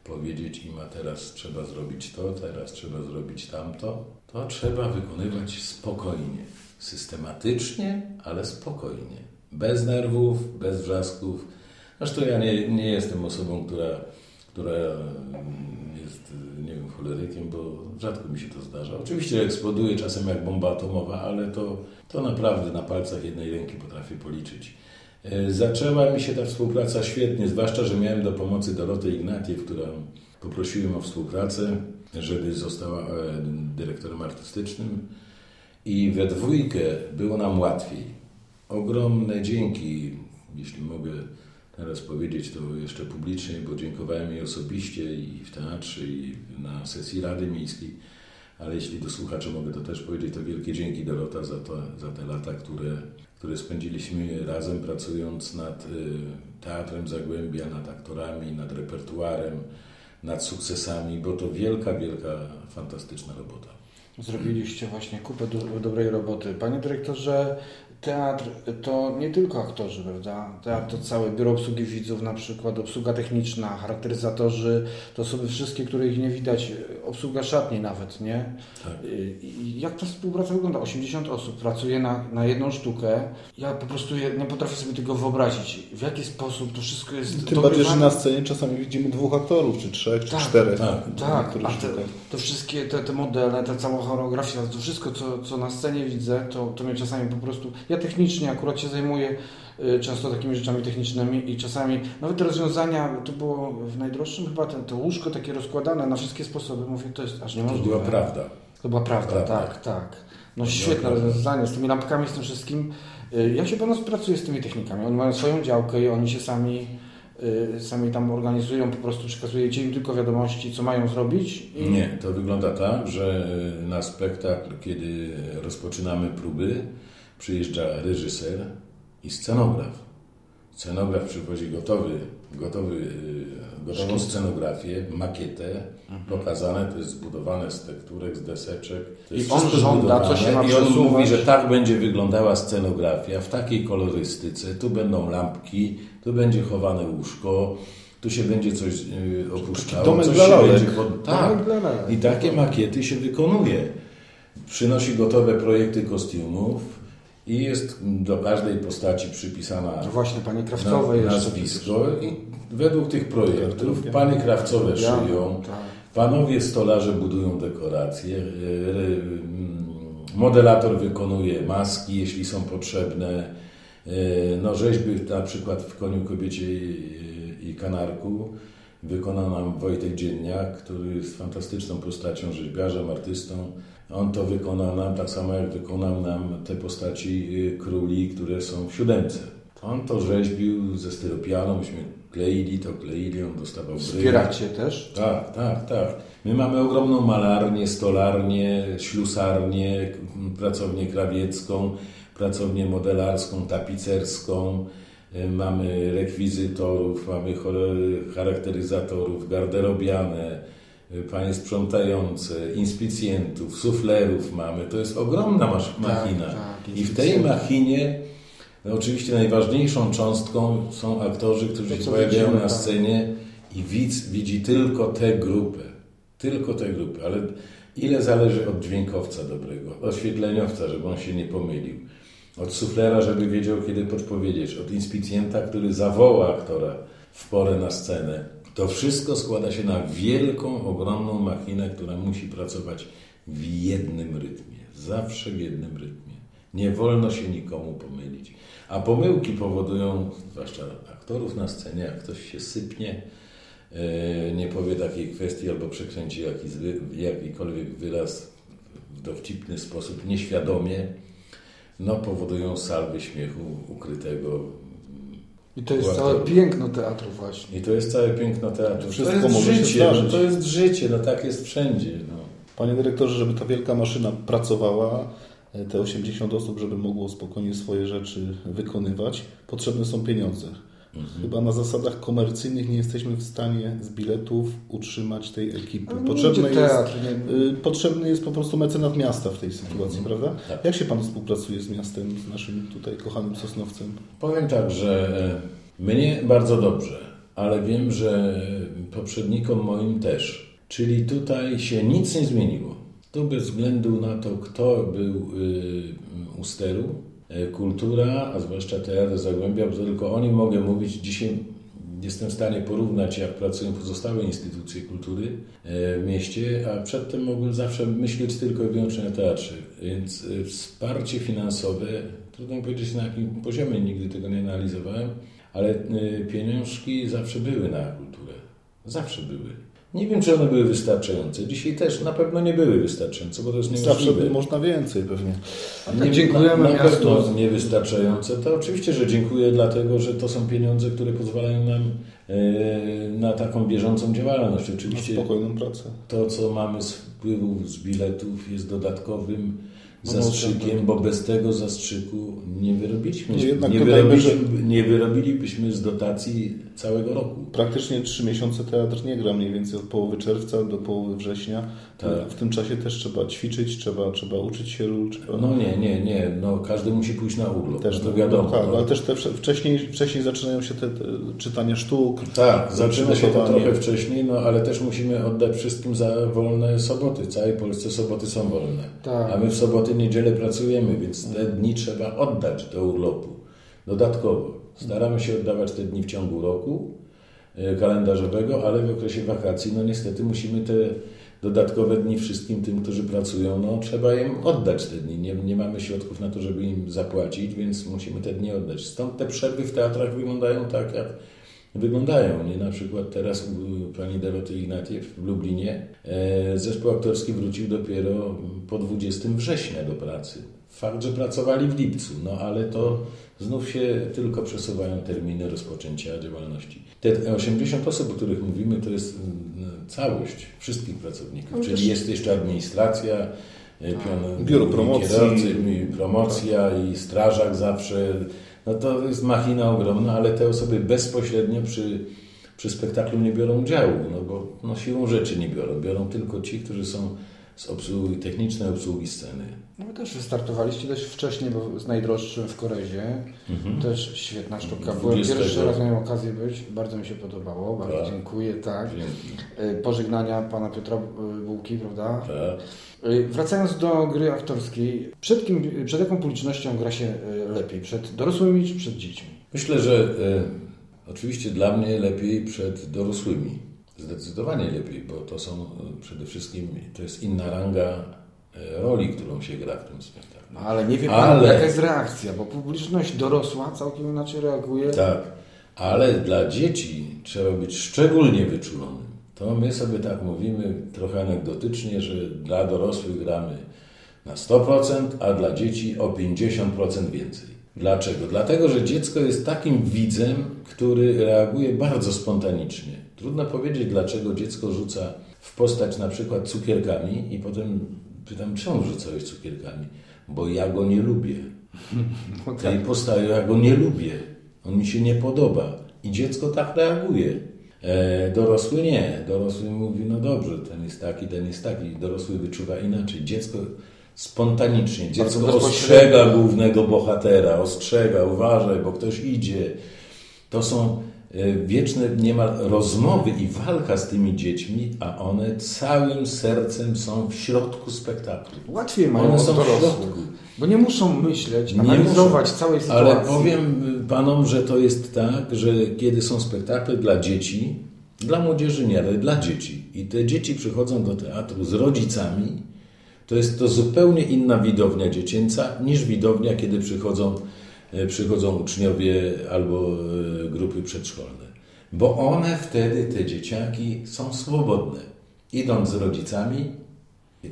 powiedzieć im, a teraz trzeba zrobić to, teraz trzeba zrobić tamto. To trzeba wykonywać spokojnie, systematycznie, ale spokojnie. Bez nerwów, bez wrzasków. Zresztą ja nie, nie jestem osobą, która, która jest, nie wiem, cholerykiem, bo rzadko mi się to zdarza. Oczywiście eksploduje czasem jak bomba atomowa, ale to, to naprawdę na palcach jednej ręki potrafię policzyć. E, Zaczęła mi się ta współpraca świetnie, zwłaszcza, że miałem do pomocy Dorotę Ignatiew, którą poprosiłem o współpracę, żeby została e, dyrektorem artystycznym i we dwójkę było nam łatwiej. Ogromne dzięki, jeśli mogę teraz powiedzieć to jeszcze publicznie, bo dziękowałem jej osobiście i w teatrze, i na sesji Rady Miejskiej, ale jeśli do słuchaczy mogę to też powiedzieć, to wielkie dzięki Dorota za, to, za te lata, które, które spędziliśmy razem pracując nad y, Teatrem Zagłębia, nad aktorami, nad repertuarem, nad sukcesami, bo to wielka, wielka, fantastyczna robota. Zrobiliście właśnie kupę do, dobrej roboty. Panie dyrektorze, teatr to nie tylko aktorzy, prawda? Teatr to całe biuro obsługi widzów, na przykład obsługa techniczna, charakteryzatorzy, to osoby wszystkie, których nie widać, obsługa szatni nawet, nie? Tak. Y, I jak ta współpraca wygląda? 80 osób pracuje na, na jedną sztukę. Ja po prostu nie potrafię sobie tego wyobrazić. W jaki sposób to wszystko jest Tym bardziej, że dogrywane? na scenie czasami widzimy dwóch aktorów, czy trzech, czy Tak, czterech. tak, Tak, a te, to wszystkie te, te modele, ta cała choreografia, to wszystko, co, co na scenie widzę, to, to mnie czasami po prostu... Ja technicznie akurat się zajmuję y, często takimi rzeczami technicznymi i czasami nawet te rozwiązania, to było w najdroższym chyba ten, to łóżko takie rozkładane na wszystkie sposoby. Mówię, to jest aż To niemożliwe. była prawda. To była prawda, Prawda. tak, tak. No świetne rozwiązanie z tymi lampkami, z tym wszystkim. Y, Jak się Pan pracuje z tymi technikami? Oni mają swoją działkę i oni się sami, sami tam organizują, po prostu przekazujecie im tylko wiadomości, co mają zrobić. I... Nie, to wygląda tak, że na spektakl, kiedy rozpoczynamy próby, przyjeżdża reżyser i scenograf. Scenograf przywozi gotowy, gotowy, y, gotową scenografię, makietę, pokazane, to jest zbudowane z tekturek, z deseczek. To jest I on żąda, co się ma I on mówi, że tak będzie wyglądała scenografia, w takiej kolorystyce, tu będą lampki, tu będzie chowane łóżko, tu się będzie coś y, opuszczało. domek coś dla się lalek. będzie. Tak. I takie makiety się wykonuje. Przynosi gotowe projekty kostiumów i jest do każdej postaci przypisana No właśnie, panie Krawcowe na, nazwisko i według tych projektów panie krawcowe szyją, tak. panowie stolarze budują dekoracje, e, e, modelator wykonuje maski, jeśli są potrzebne, e, no rzeźby na przykład w Koniu, Kobiecie i- i Kanarku wykonał nam Wojtek Dzienniak, który jest fantastyczną postacią, rzeźbiarzem, artystą. On to wykonał nam tak samo jak wykonał nam te postaci y, króli, które są w siódemce. On to rzeźbił ze styropianu, myśmy kleili to, kleili, on dostawał. Wspieracie też? Tak, tak, tak. My mamy ogromną malarnię, stolarnię, ślusarnię, pracownię krawiecką, pracownię modelarską, tapicerską. y, Mamy rekwizytorów, mamy charakteryzatorów, garderobiane, panie sprzątające, inspicjentów, suflerów mamy. To jest ogromna masz- machina. tak, I w tej machinie no oczywiście najważniejszą cząstką są aktorzy, którzy To, się pojawiają widzimy, na tak. scenie i widz widzi tylko tę grupę. Tylko tę grupę, ale ile zależy od dźwiękowca dobrego, od oświetleniowca, żeby on się nie pomylił, od suflera, żeby wiedział, kiedy podpowiedzieć, od inspicjenta, który zawoła aktora w porę na scenę. To wszystko składa się na wielką, ogromną machinę, która musi pracować w jednym rytmie. Zawsze w jednym rytmie. Nie wolno się nikomu pomylić. A pomyłki powodują, zwłaszcza aktorów na scenie, jak ktoś się sypnie, e, nie powie takiej kwestii albo przekręci jakiś, jakikolwiek wyraz w dowcipny sposób, nieświadomie, no powodują salwy śmiechu ukrytego. I to jest całe piękno teatru właśnie. I to jest całe piękno teatru. Wszystko to jest może się życie, no, zdarzyć. to jest życie, no tak jest wszędzie. No. Panie dyrektorze, żeby ta wielka maszyna pracowała, te 80 osób, żeby mogło spokojnie swoje rzeczy wykonywać, potrzebne są pieniądze. Mhm. Chyba na zasadach komercyjnych nie jesteśmy w stanie z biletów utrzymać tej ekipy. Potrzebny jest, teatr, nie- y, potrzebny jest po prostu mecenat miasta w tej sytuacji, Mhm. prawda? Tak. Jak się Pan współpracuje z miastem, z naszym tutaj kochanym Sosnowcem? Powiem tak, że e, mnie bardzo dobrze, ale wiem, że poprzednikom moim też. Czyli tutaj się nic nie zmieniło. Tu bez względu na to, kto był y, u steru, kultura, a zwłaszcza Teatr Zagłębia, bo tylko o nim mogę mówić. Dzisiaj jestem w stanie porównać, jak pracują pozostałe instytucje kultury e, w mieście, a przedtem mogłem zawsze myśleć tylko i wyłącznie o teatrze. Więc e, wsparcie finansowe, trudno mi powiedzieć na jakim poziomie, nigdy tego nie analizowałem, ale e, pieniążki zawsze były na kulturę. Zawsze były. Nie wiem, czy one były wystarczające. Dzisiaj też na pewno nie były wystarczające, bo to jest Zawsze niemożliwe. można więcej pewnie. Nie, dziękujemy na, na miastu. pewno niewystarczające. To oczywiście, że dziękuję, dlatego że to są pieniądze, które pozwalają nam e, na taką bieżącą działalność. Na Oczywiście spokojną pracę. to, co mamy z wpływów z biletów, jest dodatkowym zastrzykiem, bo bez tego zastrzyku nie wyrobiliśmy. Nie, jednak nie, wyrobiliśmy nie wyrobilibyśmy z dotacji całego roku. Praktycznie trzy miesiące teatr nie gra, mniej więcej od połowy czerwca do połowy września. Tak. W tym czasie też trzeba ćwiczyć, trzeba, trzeba uczyć się ról, trzeba... No nie, nie, nie. No, każdy musi pójść na urlop. Też no to wiadomo. Tak, no. ale też te wcze- wcześniej, wcześniej zaczynają się te, te czytania sztuk. Tak, zaczyna się to trochę wcześniej, no ale też musimy oddać wszystkim za wolne soboty. W całej Polsce soboty są wolne. Tak. A my w soboty, niedzielę pracujemy, więc te dni trzeba oddać do urlopu. Dodatkowo. Staramy się oddawać te dni w ciągu roku e, kalendarzowego, ale w okresie wakacji, no niestety musimy te dodatkowe dni wszystkim tym, którzy pracują, no trzeba im oddać te dni. Nie, nie mamy środków na to, żeby im zapłacić, więc musimy te dni oddać. Stąd te przerwy w teatrach wyglądają tak, jak wyglądają. Nie? Na przykład teraz u pani Doroty Ignatiew w Lublinie e, zespół aktorski wrócił dopiero po 20 września do pracy. Fakt, że pracowali w lipcu, no ale to znów się tylko przesuwają terminy rozpoczęcia działalności. Te 80 osób, o których mówimy, to jest mm, całość wszystkich pracowników, czyli jest jeszcze administracja, e, pion- Biuro promocji. kierowcy, promocja i strażak zawsze. No to jest machina ogromna, ale te osoby bezpośrednio przy, przy spektaklu nie biorą udziału, no bo no, siłą rzeczy nie biorą. Biorą tylko ci, którzy są z obsługi, technicznej obsługi sceny. No wy też wystartowaliście dość wcześnie, bo z najdroższym w Korezie. Też świetna sztuka. Byłem 20. pierwszy raz miałem okazję być. Bardzo mi się podobało. Bardzo Tak. dziękuję, tak. Dzięki. Y, Pożegnania pana Piotra y, Bułki, prawda? Tak. Y, Wracając do gry aktorskiej, przed, kim, przed jaką publicznością gra się lepiej? Przed dorosłymi czy przed dziećmi? Myślę, że e, oczywiście dla mnie lepiej przed dorosłymi. Zdecydowanie lepiej, bo to są e, przede wszystkim, to jest inna ranga e, roli, którą się gra w tym spektaklu. No, ale nie wie pan, Ale- jaka jest reakcja, bo publiczność dorosła całkiem inaczej reaguje. Tak, ale dla dzieci trzeba być szczególnie wyczulonym. To my sobie tak mówimy trochę anegdotycznie, że dla dorosłych gramy na 100%, a dla dzieci o 50% więcej. Dlaczego? Dlatego, że dziecko jest takim widzem, który reaguje bardzo spontanicznie. Trudno powiedzieć, dlaczego dziecko rzuca w postać na przykład cukierkami i potem pytam, czemu rzucałeś cukierkami? Bo ja go nie lubię. Tej postaci ja go nie lubię. On mi się nie podoba. I dziecko tak reaguje. E, dorosły nie. Dorosły mówi, no dobrze, ten jest taki, ten jest taki. Dorosły wyczuwa inaczej. Dziecko spontanicznie. Dziecko ostrzega głównego bohatera, ostrzega, uważaj, bo ktoś idzie. To są wieczne niemal rozmowy i walka z tymi dziećmi, a one całym sercem są w środku spektaklu. Łatwiej mają One są w środku. bo nie muszą myśleć, Nie analizować muszą. całej sytuacji. Ale powiem panom, że to jest tak, że kiedy są spektakle dla dzieci, dla młodzieży nie, ale dla dzieci i te dzieci przychodzą do teatru z rodzicami, to jest to zupełnie inna widownia dziecięca niż widownia, kiedy przychodzą, e, przychodzą uczniowie albo e, grupy przedszkolne. Bo one wtedy, te dzieciaki, są swobodne. Idąc z rodzicami,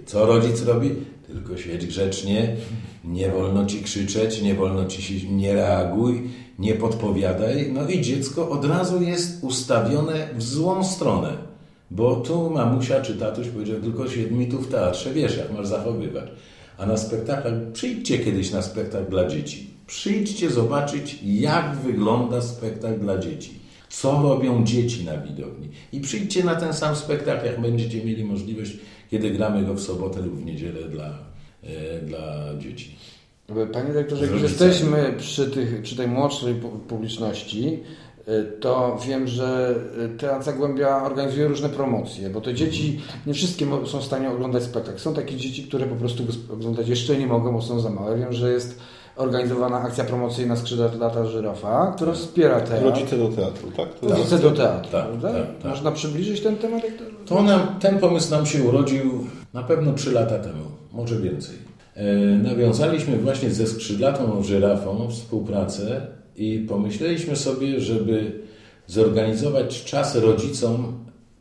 co rodzic robi? Tylko siedź grzecznie, nie wolno ci krzyczeć, nie wolno ci się, nie reaguj, nie podpowiadaj. No i dziecko od razu jest ustawione w złą stronę. Bo tu mamusia czy tatuś powiedział, tylko siedź mi tu w teatrze, wiesz jak masz zachowywać. A na spektaklach, przyjdźcie kiedyś na spektakl dla dzieci. Przyjdźcie zobaczyć, jak wygląda spektakl dla dzieci. Co robią dzieci na widowni. I przyjdźcie na ten sam spektakl, jak będziecie mieli możliwość, kiedy gramy go w sobotę lub w niedzielę dla, e, dla dzieci. Panie dyrektorze, jak jesteśmy przy, tych, przy tej młodszej pu- publiczności, y, to wiem, że y, Teatr Zagłębia organizuje różne promocje, bo te dzieci, nie wszystkie są w stanie oglądać spektakl. Są takie dzieci, które po prostu oglądać jeszcze nie mogą, bo są za małe. Wiem, że jest organizowana akcja promocyjna Skrzydła lata żyrafa, która wspiera teatr. Rodzice do teatru, tak? To Rodzice jest- do teatru, Tak, prawda? tak, tak. Można przybliżyć ten temat? Jak to... To nam, ten pomysł nam się urodził na pewno 3 lata temu, może więcej. E, nawiązaliśmy właśnie ze skrzydlatą żyrafą współpracę i pomyśleliśmy sobie, żeby zorganizować czas rodzicom,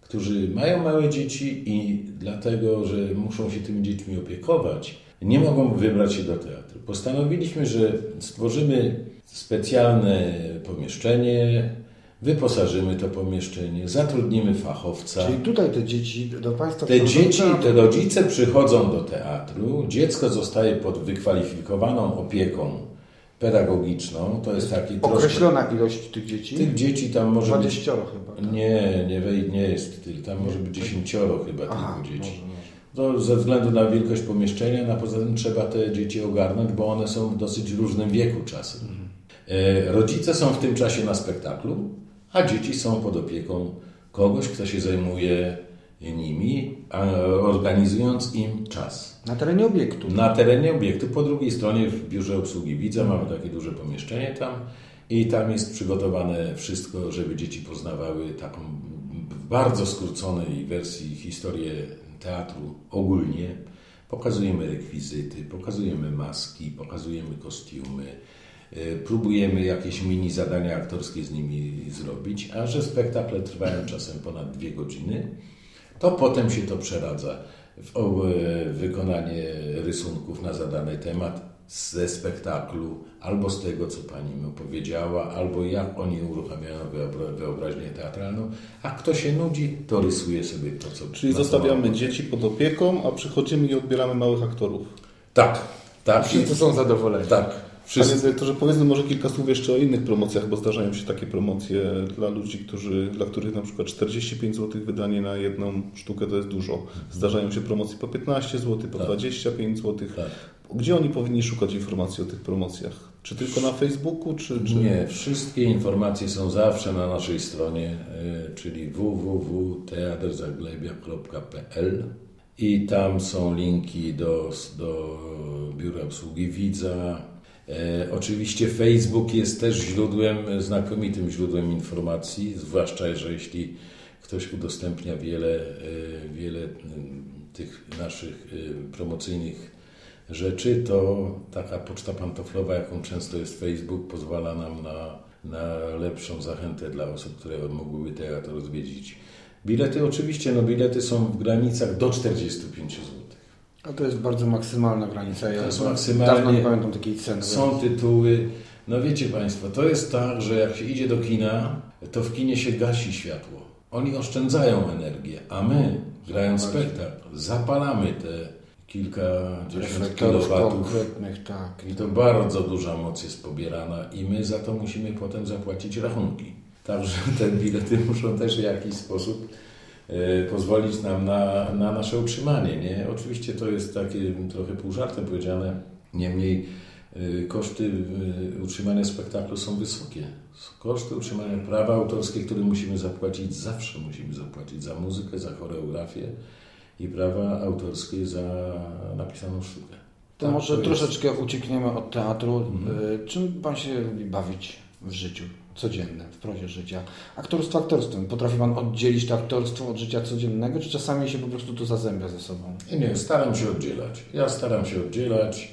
którzy mają małe dzieci i dlatego, że muszą się tymi dziećmi opiekować, nie mogą wybrać się do teatru. Postanowiliśmy, że stworzymy specjalne pomieszczenie, wyposażymy to pomieszczenie, zatrudnimy fachowca. Czyli tutaj te dzieci do Państwa... Te dzieci, te rodzice przychodzą do teatru, dziecko zostaje pod wykwalifikowaną opieką pedagogiczną, to jest taki troszkę... Określona ilość tych dzieci? Tych dzieci tam może być... 20 chyba. tak? Nie, nie, nie jest tyle, tam może być dziesięcioro chyba Aha, tylko dzieci. może. To ze względu na wielkość pomieszczenia, a poza tym trzeba te dzieci ogarnąć, bo one są w dosyć różnym wieku czasem. E, Rodzice są w tym czasie na spektaklu, a dzieci są pod opieką kogoś, kto się zajmuje nimi, organizując im czas. Na terenie obiektu. Na terenie obiektu, po drugiej stronie w biurze obsługi widza mamy takie duże pomieszczenie tam i tam jest przygotowane wszystko, żeby dzieci poznawały taką w bardzo skróconej wersji historię teatru ogólnie. Pokazujemy rekwizyty, pokazujemy maski, pokazujemy kostiumy, e, próbujemy jakieś mini zadania aktorskie z nimi zrobić, a że spektakle trwają czasem ponad dwie godziny, to potem się to przeradza w e, wykonanie rysunków na zadany temat ze spektaklu, albo z tego, co pani mi opowiedziała, albo jak oni uruchamiają wyobra- wyobraźnię teatralną, a kto się nudzi, to rysuje sobie to, co Czyli zostawiamy dzieci pod opieką, a przychodzimy i odbieramy małych aktorów. Tak, tak. Wszyscy są zadowoleni. Tak. Wszyscy. Panie dyrektorze, powiedzmy może kilka słów jeszcze o innych promocjach, bo zdarzają się takie promocje dla ludzi, którzy, dla których na przykład 45 zł wydanie na jedną sztukę to jest dużo. Zdarzają się promocje po 15 zł, po Tak. 25 zł. Tak. Gdzie oni powinni szukać informacji o tych promocjach? Czy tylko na Facebooku, czy... czy... Nie, wszystkie informacje są zawsze na naszej stronie, y, czyli www.teatrzaglebia.pl i tam są linki do, do Biura Obsługi Widza. E, Oczywiście Facebook jest też źródłem, znakomitym źródłem informacji, zwłaszcza, że jeśli ktoś udostępnia wiele, e, wiele tych naszych e, promocyjnych rzeczy, to taka poczta pantoflowa, jaką często jest Facebook, pozwala nam na, na lepszą zachętę dla osób, które mogłyby teatr odwiedzić. Bilety oczywiście, no bilety są w granicach do 45 zł. A to jest bardzo maksymalna granica. Ja To jest dawno maksymalnie- nie pamiętam takiej ceny. Są tytuły, no wiecie Państwo, to jest tak, że jak się idzie do kina, to w kinie się gasi światło. Oni oszczędzają energię, a my, grając spektakl, zapalamy te kilkadziesiąt kilowatów. tak. I to bardzo duża moc jest pobierana i my za to musimy potem zapłacić rachunki. Także te bilety muszą też w jakiś sposób pozwolić nam na, na nasze utrzymanie. Nie? Oczywiście to jest takie trochę pół żartem powiedziane, niemniej e, koszty e, utrzymania spektaklu są wysokie. Koszty utrzymania prawa autorskie, które musimy zapłacić, zawsze musimy zapłacić za muzykę, za choreografię i prawa autorskie za napisaną sztukę. To Tak, może jest. troszeczkę uciekniemy od teatru. Mhm. Czym Pan się lubi bawić w życiu codziennym, w prozie życia? Aktorstwo aktorstwem. Potrafi Pan oddzielić to aktorstwo od życia codziennego, czy czasami się po prostu to zazębia ze sobą? Nie, staram się oddzielać. Ja staram się oddzielać.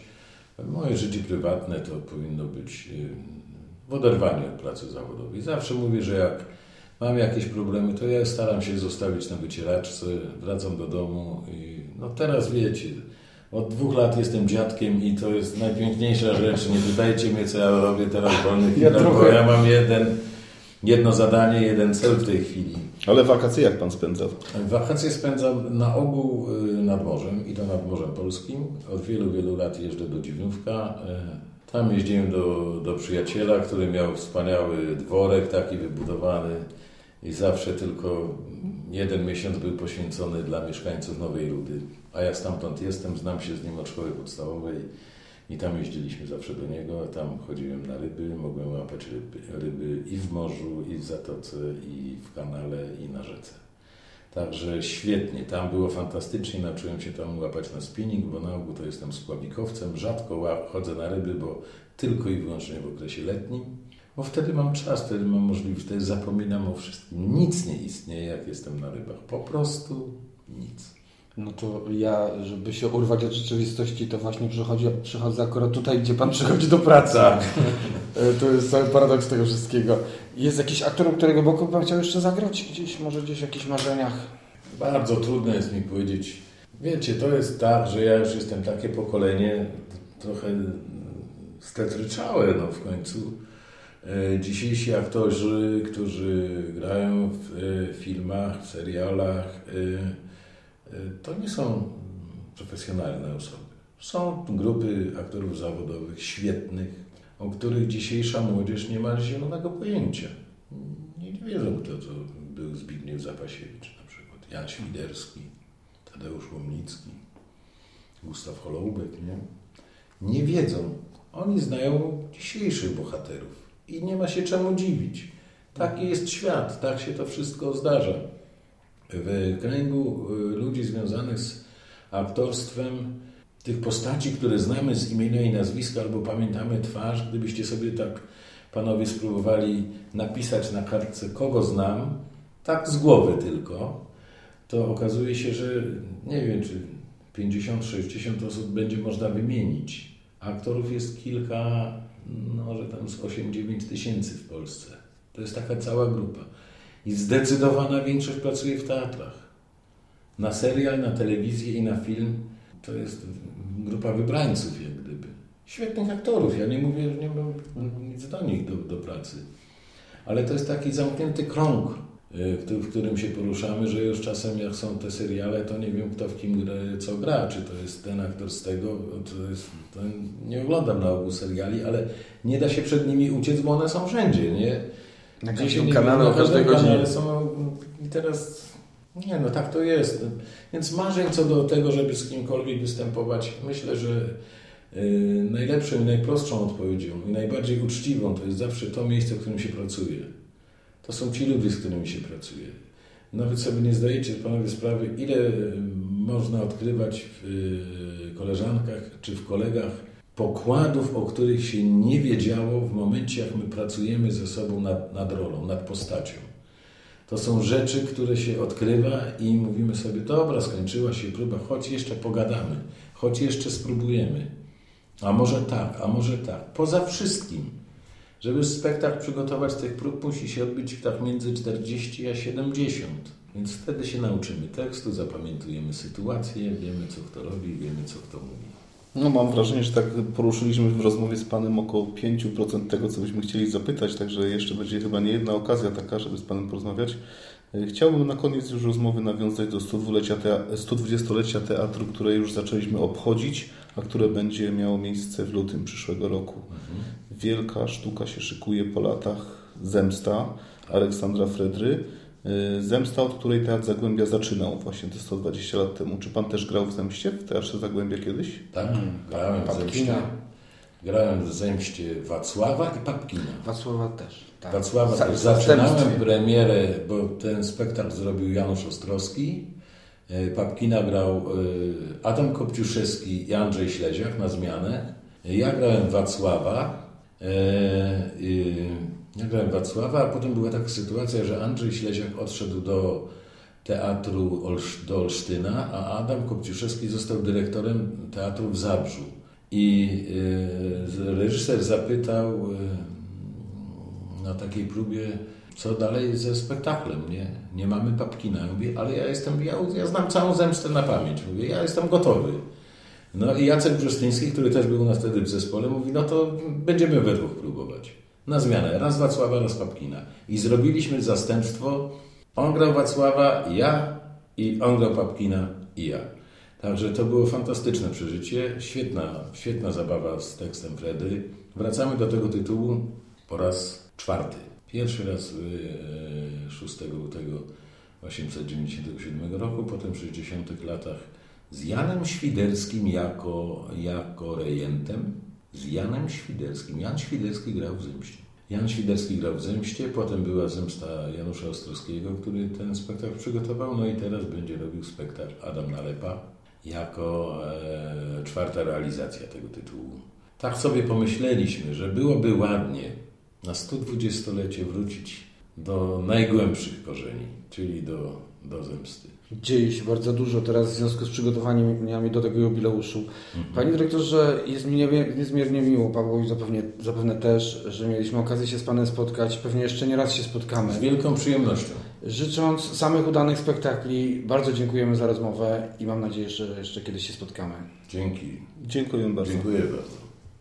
Moje życie prywatne to powinno być w oderwaniu od pracy zawodowej. Zawsze mówię, że jak mam jakieś problemy, to ja staram się zostawić na wycieraczce, wracam do domu i no teraz wiecie, od dwóch lat jestem dziadkiem i to jest najpiękniejsza rzecz. Nie pytajcie mnie, co ja robię teraz w wolnych Ja chwilach, bo trochę- ja mam jeden, jedno zadanie, jeden cel w tej chwili. Ale wakacje jak Pan spędza? Wakacje spędzam na ogół y, nad morzem i to nad Morzem Polskim. Od wielu, wielu lat jeżdżę do Dziwnówka. Y, Tam jeździłem do, do przyjaciela, który miał wspaniały dworek taki wybudowany i zawsze tylko jeden miesiąc był poświęcony dla mieszkańców Nowej Rudy. A ja stamtąd jestem, znam się z nim od szkoły podstawowej i tam jeździliśmy zawsze do niego. Tam chodziłem na ryby, mogłem łapać ryby, ryby i w morzu, i w zatoce, i w kanale, i na rzece. Także świetnie, tam było fantastycznie, nauczyłem się tam łapać na spinning, bo na ogół to jestem spławikowcem, rzadko chodzę na ryby, bo tylko i wyłącznie w okresie letnim, bo wtedy mam czas, wtedy mam możliwość, wtedy zapominam o wszystkim. Nic nie istnieje, jak jestem na rybach, po prostu nic. No to ja, żeby się urwać od rzeczywistości, to właśnie przychodzi, przychodzę akurat tutaj, gdzie Pan przychodzi do pracy. Tak. E, To jest cały paradoks tego wszystkiego. Jest jakiś aktor, którego boku Pan chciał jeszcze zagrać? Gdzieś, może gdzieś w jakichś marzeniach? Bardzo trudno jest mi powiedzieć. Wiecie, to jest tak, że ja już jestem takie pokolenie trochę stetryczałe no w końcu. E, Dzisiejsi aktorzy, którzy grają w e, filmach, serialach, e, to nie są profesjonalne osoby. Są grupy aktorów zawodowych świetnych, o których dzisiejsza młodzież nie ma zielonego pojęcia. Nie, nie wiedzą, kto to był Zbigniew Zapasiewicz na przykład, Jan Świderski, Tadeusz Łomnicki, Gustaw Holoubek, nie? Nie wiedzą. Oni znają dzisiejszych bohaterów i nie ma się czemu dziwić. Taki jest świat, tak się to wszystko zdarza. W kręgu y, ludzi związanych z aktorstwem, tych postaci, które znamy z imienia i nazwiska albo pamiętamy twarz, gdybyście sobie tak panowie spróbowali napisać na kartce, kogo znam, tak z głowy tylko, to okazuje się, że nie wiem, czy 50-60 osób będzie można wymienić. Aktorów jest kilka, no, że tam z 8-9 tysięcy w Polsce. To jest taka cała grupa. I zdecydowana większość pracuje w teatrach. Na serial, na telewizję i na film to jest grupa wybrańców, jak gdyby. Świetnych aktorów. Ja nie mówię, że nie mam nic do nich do, do pracy. Ale to jest taki zamknięty krąg w, w którym się poruszamy, że już czasem jak są te seriale, to nie wiem kto w kim gra, co gra, czy to jest ten aktor z tego, to jest, to nie oglądam na ogół seriali, ale nie da się przed nimi uciec, bo one są wszędzie, nie? Na każdym kanale na o każdej godzinie. są i teraz nie no tak to jest. Więc marzeń co do tego, żeby z kimkolwiek występować, myślę, że y, najlepszą i najprostszą odpowiedzią i najbardziej uczciwą to jest zawsze to miejsce, w którym się pracuje. To są ci ludzie, z którymi się pracuje. Nawet sobie nie zdajecie panowie sprawy, ile y, można odkrywać w y, koleżankach czy w kolegach pokładów, o których się nie wiedziało w momencie, jak my pracujemy ze sobą nad, nad rolą, nad postacią. To są rzeczy, które się odkrywa i mówimy sobie, dobra, skończyła się próba, choć jeszcze pogadamy, choć jeszcze spróbujemy. A może tak, a może tak. Poza wszystkim, żeby spektakl przygotować tych prób, musi się odbyć tak między 40 a 70. Więc wtedy się nauczymy tekstu, zapamiętujemy sytuację, wiemy, co kto robi, wiemy, co kto mówi. No mam wrażenie, że tak poruszyliśmy w rozmowie z Panem około 5% tego, co byśmy chcieli zapytać, także jeszcze będzie chyba nie jedna okazja taka, żeby z Panem porozmawiać. E, Chciałbym na koniec już rozmowy nawiązać do 120-lecia tea- 120-lecia teatru, które już zaczęliśmy obchodzić, a które będzie miało miejsce w lutym przyszłego roku. Wielka sztuka się szykuje po latach. Zemsta Aleksandra Fredry. E, Zemsta, od której Teatr Zagłębia zaczynał właśnie te 120 lat temu. Czy Pan też grał w Zemście, w Teatrze Zagłębia kiedyś? Tak? Grałem w Papkina. zemście. Grałem w zemście Wacława i Papkina. Wacława też. Tak. Wacława Za- też w zaczynałem premierę, bo ten spektakl zrobił Janusz Ostrowski. E, Papkina grał e, Adam Kopciuszewski i Andrzej Śleziak na zmianę. Ja grałem Wacława. e, Ja grałem Wacława, a potem była taka sytuacja, że Andrzej Śleziak odszedł do teatru Olsz- do Olsztyna, a Adam Kopciuszewski został dyrektorem teatru w Zabrzu. I e, reżyser zapytał e, na takiej próbie, co dalej ze spektaklem, nie? Nie mamy Papkina. Ja mówię, ale ja jestem, ja, ja znam całą zemstę na pamięć. Mówię, ja jestem gotowy. No i Jacek Brzestyński, który też był nas wtedy w zespole, mówi, no to będziemy we dwóch próbować. Na zmianę. Raz Wacława, raz Papkina. I zrobiliśmy zastępstwo. On grał Wacława, ja i on grał Papkina i ja. Także to było fantastyczne przeżycie, świetna, świetna zabawa z tekstem Fredy. Wracamy do tego tytułu po raz czwarty. Pierwszy raz y, 6 lutego 1897 roku, potem w 60 latach z Janem Świderskim jako, jako rejentem. Z Janem Świderskim. Jan Świderski grał w Zemście. Jan Świderski grał w Zemście, potem była Zemsta Janusza Ostrowskiego, który ten spektakl przygotował, no i teraz będzie robił spektakl Adam Nalepa jako e, czwarta realizacja tego tytułu. Tak sobie pomyśleliśmy, że byłoby ładnie na 120-lecie wrócić do najgłębszych korzeni, czyli do, do zemsty. Dzieje się bardzo dużo teraz w związku z przygotowaniami do tego jubileuszu. Panie dyrektorze, jest mi niezmiernie miło, Pawłowi zapewne, zapewne też, że mieliśmy okazję się z Panem spotkać. Pewnie jeszcze nie raz się spotkamy. Z wielką przyjemnością. Życząc samych udanych spektakli, bardzo dziękujemy za rozmowę i mam nadzieję, że jeszcze kiedyś się spotkamy. Dzięki. Dziękuję bardzo. Dziękuję bardzo.